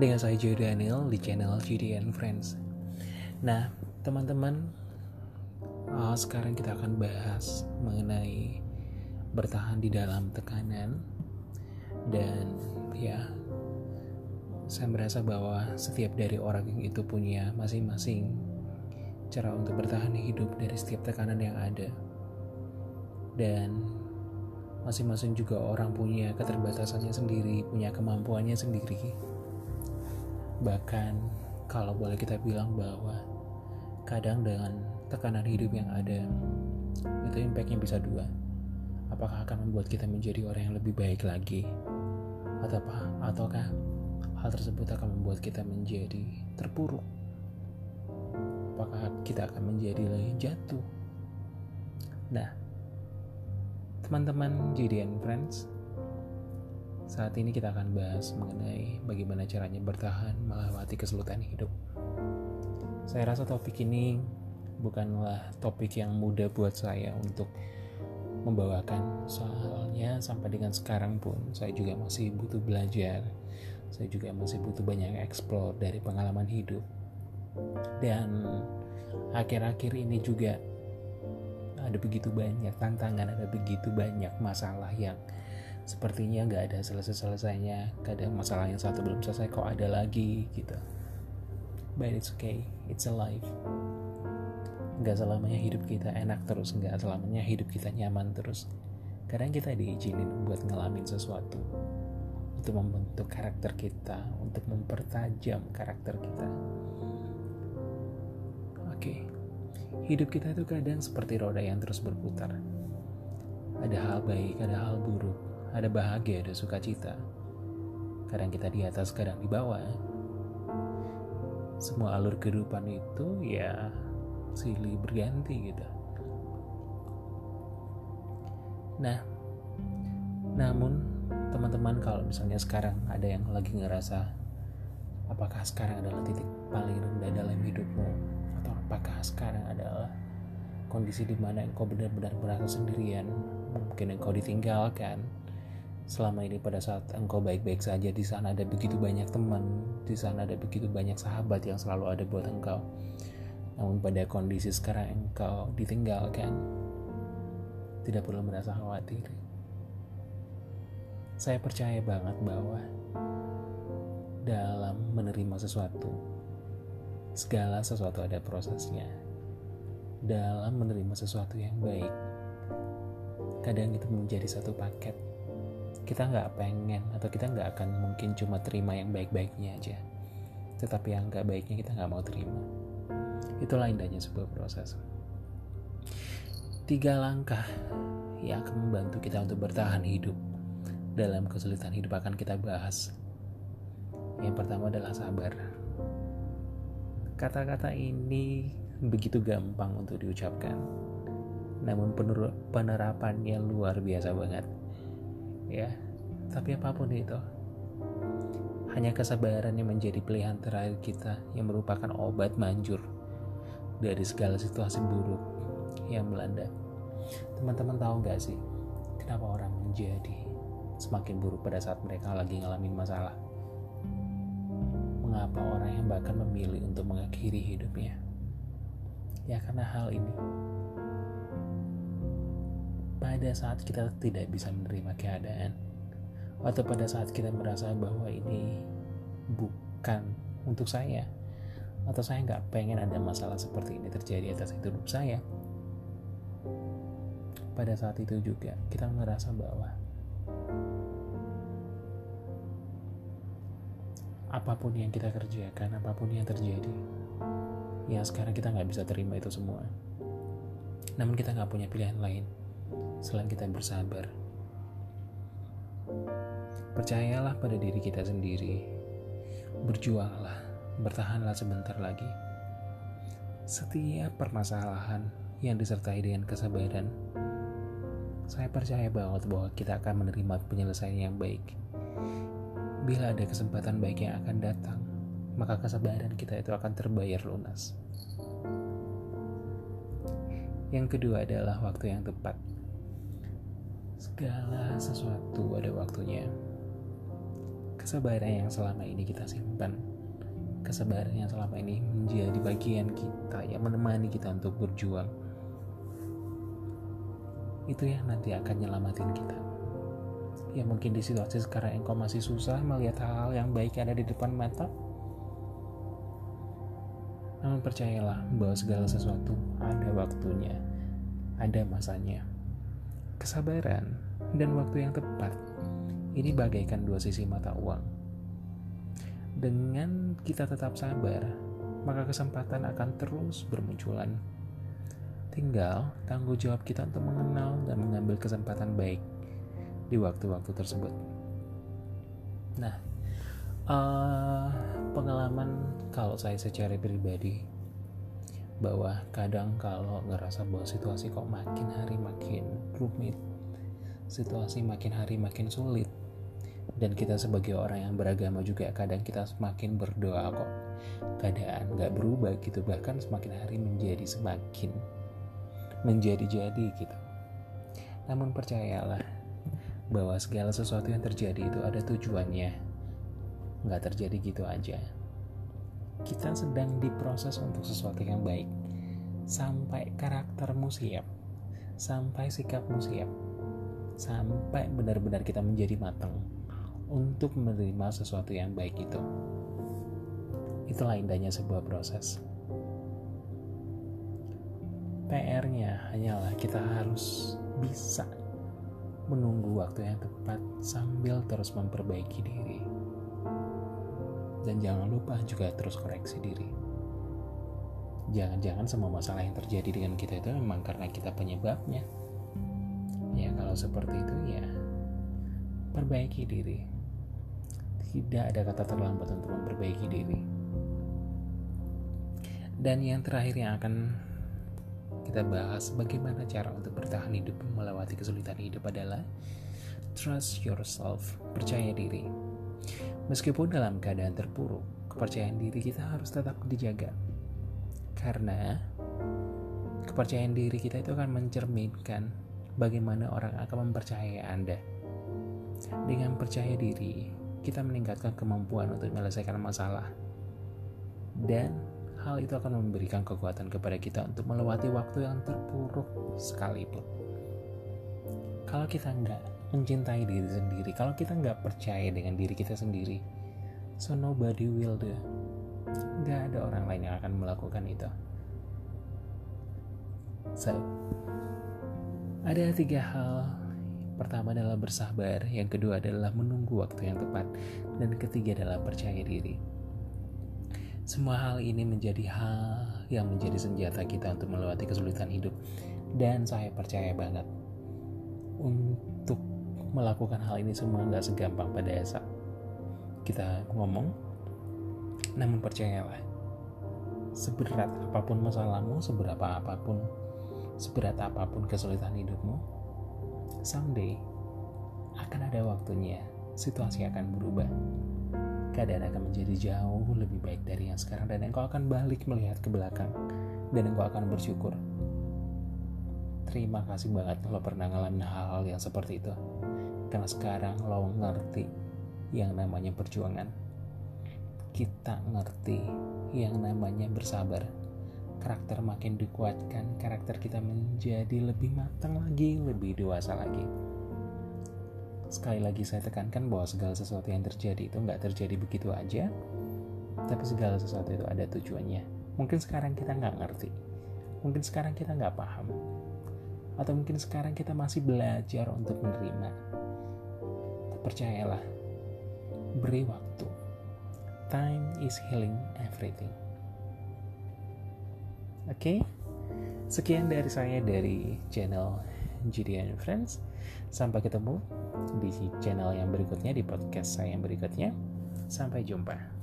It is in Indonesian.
dengan saya Joy Daniel di channel GDN Friends. Nah, teman-teman, uh, sekarang kita akan bahas mengenai bertahan di dalam tekanan dan ya saya merasa bahwa setiap dari orang itu punya masing-masing cara untuk bertahan hidup dari setiap tekanan yang ada dan masing-masing juga orang punya keterbatasannya sendiri, punya kemampuannya sendiri. Bahkan kalau boleh kita bilang bahwa kadang dengan tekanan hidup yang ada itu impactnya bisa dua. Apakah akan membuat kita menjadi orang yang lebih baik lagi? Atau apa? Ataukah hal tersebut akan membuat kita menjadi terpuruk? Apakah kita akan menjadi jatuh? Nah, Teman-teman JDN Friends, saat ini kita akan bahas mengenai bagaimana caranya bertahan melewati kesulitan hidup. Saya rasa topik ini bukanlah topik yang mudah buat saya untuk membawakan. Soalnya sampai dengan sekarang pun saya juga masih butuh belajar. Saya juga masih butuh banyak explore dari pengalaman hidup. Dan akhir-akhir ini juga ada begitu banyak tantangan ada begitu banyak masalah yang sepertinya nggak ada selesai-selesainya kadang masalah yang satu belum selesai kok ada lagi gitu but it's okay it's a life nggak selamanya hidup kita enak terus nggak selamanya hidup kita nyaman terus kadang kita diizinin buat ngalamin sesuatu untuk membentuk karakter kita untuk mempertajam karakter kita oke okay. Hidup kita itu kadang seperti roda yang terus berputar. Ada hal baik, ada hal buruk, ada bahagia, ada sukacita. Kadang kita di atas, kadang di bawah. Semua alur kehidupan itu ya silih berganti gitu. Nah, namun teman-teman kalau misalnya sekarang ada yang lagi ngerasa apakah sekarang adalah titik paling rendah dalam hidupmu apakah sekarang adalah kondisi di mana engkau benar-benar merasa sendirian mungkin engkau ditinggalkan selama ini pada saat engkau baik-baik saja di sana ada begitu banyak teman di sana ada begitu banyak sahabat yang selalu ada buat engkau namun pada kondisi sekarang engkau ditinggalkan tidak perlu merasa khawatir saya percaya banget bahwa dalam menerima sesuatu segala sesuatu ada prosesnya. Dalam menerima sesuatu yang baik, kadang itu menjadi satu paket. Kita nggak pengen atau kita nggak akan mungkin cuma terima yang baik-baiknya aja. Tetapi yang nggak baiknya kita nggak mau terima. Itulah indahnya sebuah proses. Tiga langkah yang akan membantu kita untuk bertahan hidup dalam kesulitan hidup akan kita bahas. Yang pertama adalah sabar Kata-kata ini begitu gampang untuk diucapkan, namun penerapannya luar biasa banget. Ya, tapi apa pun itu, hanya kesabaran yang menjadi pilihan terakhir kita yang merupakan obat manjur dari segala situasi buruk yang melanda. Teman-teman tahu gak sih, kenapa orang menjadi semakin buruk pada saat mereka lagi ngalamin masalah? mengapa orang yang bahkan memilih untuk mengakhiri hidupnya. Ya karena hal ini. Pada saat kita tidak bisa menerima keadaan, atau pada saat kita merasa bahwa ini bukan untuk saya, atau saya nggak pengen ada masalah seperti ini terjadi atas hidup saya, pada saat itu juga kita merasa bahwa apa pun yang kita kerjakan, apa pun yang terjadi, ya sekarang kita nggak bisa terima itu semua. Namun kita nggak punya pilihan lain selain kita bersabar. Percayalah pada diri kita sendiri. Berjuanglah, bertahanlah sebentar lagi. Setiap permasalahan yang disertai dengan kesabaran, saya percaya banget bahwa kita akan menerima penyelesaian yang baik Bila ada kesempatan baik yang akan datang, maka kesabaran kita itu akan terbayar lunas. Yang kedua adalah waktu yang tepat. Segala sesuatu ada waktunya. kesabaran yang selama ini kita simpan. Kesabaran yang selama ini menjadi bagian kita yang menemani kita untuk berjuang. Itu yang nanti akan nyelamatin kita. Ya mungkin di situasi sekarang engkau masih susah melihat hal-hal yang baik ada di depan mata. Namun percayalah bahwa segala sesuatu ada waktunya ada masanya kesabaran dan waktu yang tepat. Ini bagaikan dua sisi mata uang. Dengan kita tetap sabar maka kesempatan akan terus bermunculan. Tinggal tanggung jawab kita untuk mengenal dan mengambil kesempatan baik di waktu-waktu tersebut. Nah, uh, pengalaman kalau saya secara pribadi bahwa kadang kalau ngerasa bahwa situasi kok makin hari makin rumit, situasi makin hari makin sulit, dan kita sebagai orang yang beragama juga kadang kita semakin berdoa kok keadaan nggak berubah gitu bahkan semakin hari menjadi semakin menjadi-jadi gitu. Namun percayalah bahwa segala sesuatu yang terjadi itu ada tujuannya. Nggak terjadi gitu aja. Kita sedang diproses untuk sesuatu yang baik. Sampai karaktermu siap. Sampai sikapmu siap. Sampai benar-benar kita menjadi matang untuk menerima sesuatu yang baik itu. Itulah indahnya sebuah proses. PR-nya hanyalah kita harus bisa menunggu waktu yang tepat sambil terus memperbaiki diri. Dan jangan lupa juga terus koreksi diri. Jangan-jangan semua masalah yang terjadi dengan kita itu memang karena kita penyebabnya. Ya kalau seperti itu ya perbaiki diri. Tidak ada kata terlambat untuk memperbaiki diri. Dan yang terakhir yang akan kita bahas bagaimana cara untuk bertahan hidup melewati kesulitan hidup adalah trust yourself, percaya diri. Meskipun dalam keadaan terpuruk, kepercayaan diri kita harus tetap dijaga. Karena kepercayaan diri kita itu akan mencerminkan bagaimana orang akan mempercayai Anda. Dengan percaya diri, kita meningkatkan kemampuan untuk menyelesaikan masalah. Dan hal itu akan memberikan kekuatan kepada kita untuk melewati waktu yang terpuruk sekalipun. Kalau kita nggak mencintai diri sendiri, kalau kita nggak percaya dengan diri kita sendiri, so nobody will do. Nggak ada orang lain yang akan melakukan itu. So, ada tiga hal Pertama adalah bersabar, yang kedua adalah menunggu waktu yang tepat, dan ketiga adalah percaya diri. Semua hal ini menjadi hal yang menjadi senjata kita untuk melewati kesulitan hidup. Dan saya percaya banget untuk melakukan hal ini semua nggak segampang pada saat kita ngomong. Namun percayalah, seberat apa pun masalahmu, seberapa apa pun, seberat apa pun kesulitan hidupmu, someday akan ada waktunya situasi akan berubah. Keadaan akan menjadi jauh lebih baik dari yang sekarang dan engkau akan balik melihat ke belakang dan engkau akan bersyukur. Terima kasih banget lo pernah ngalamin hal-hal yang seperti itu karena sekarang lo ngerti yang namanya perjuangan. Kita ngerti yang namanya bersabar. Karakter makin dikuatkan karakter kita menjadi lebih matang lagi lebih dewasa lagi. Sekali lagi saya tekankan bahwa segala sesuatu yang terjadi itu nggak terjadi begitu aja tapi segala sesuatu itu ada tujuannya. Mungkin sekarang kita nggak ngerti. Mungkin sekarang kita nggak paham. Atau mungkin sekarang kita masih belajar untuk menerima percayalah beri waktu time is healing everything oke okay? sekian dari saya dari channel GDN Friends Sampai ketemu di channel yang berikutnya, di podcast saya yang berikutnya. Sampai jumpa.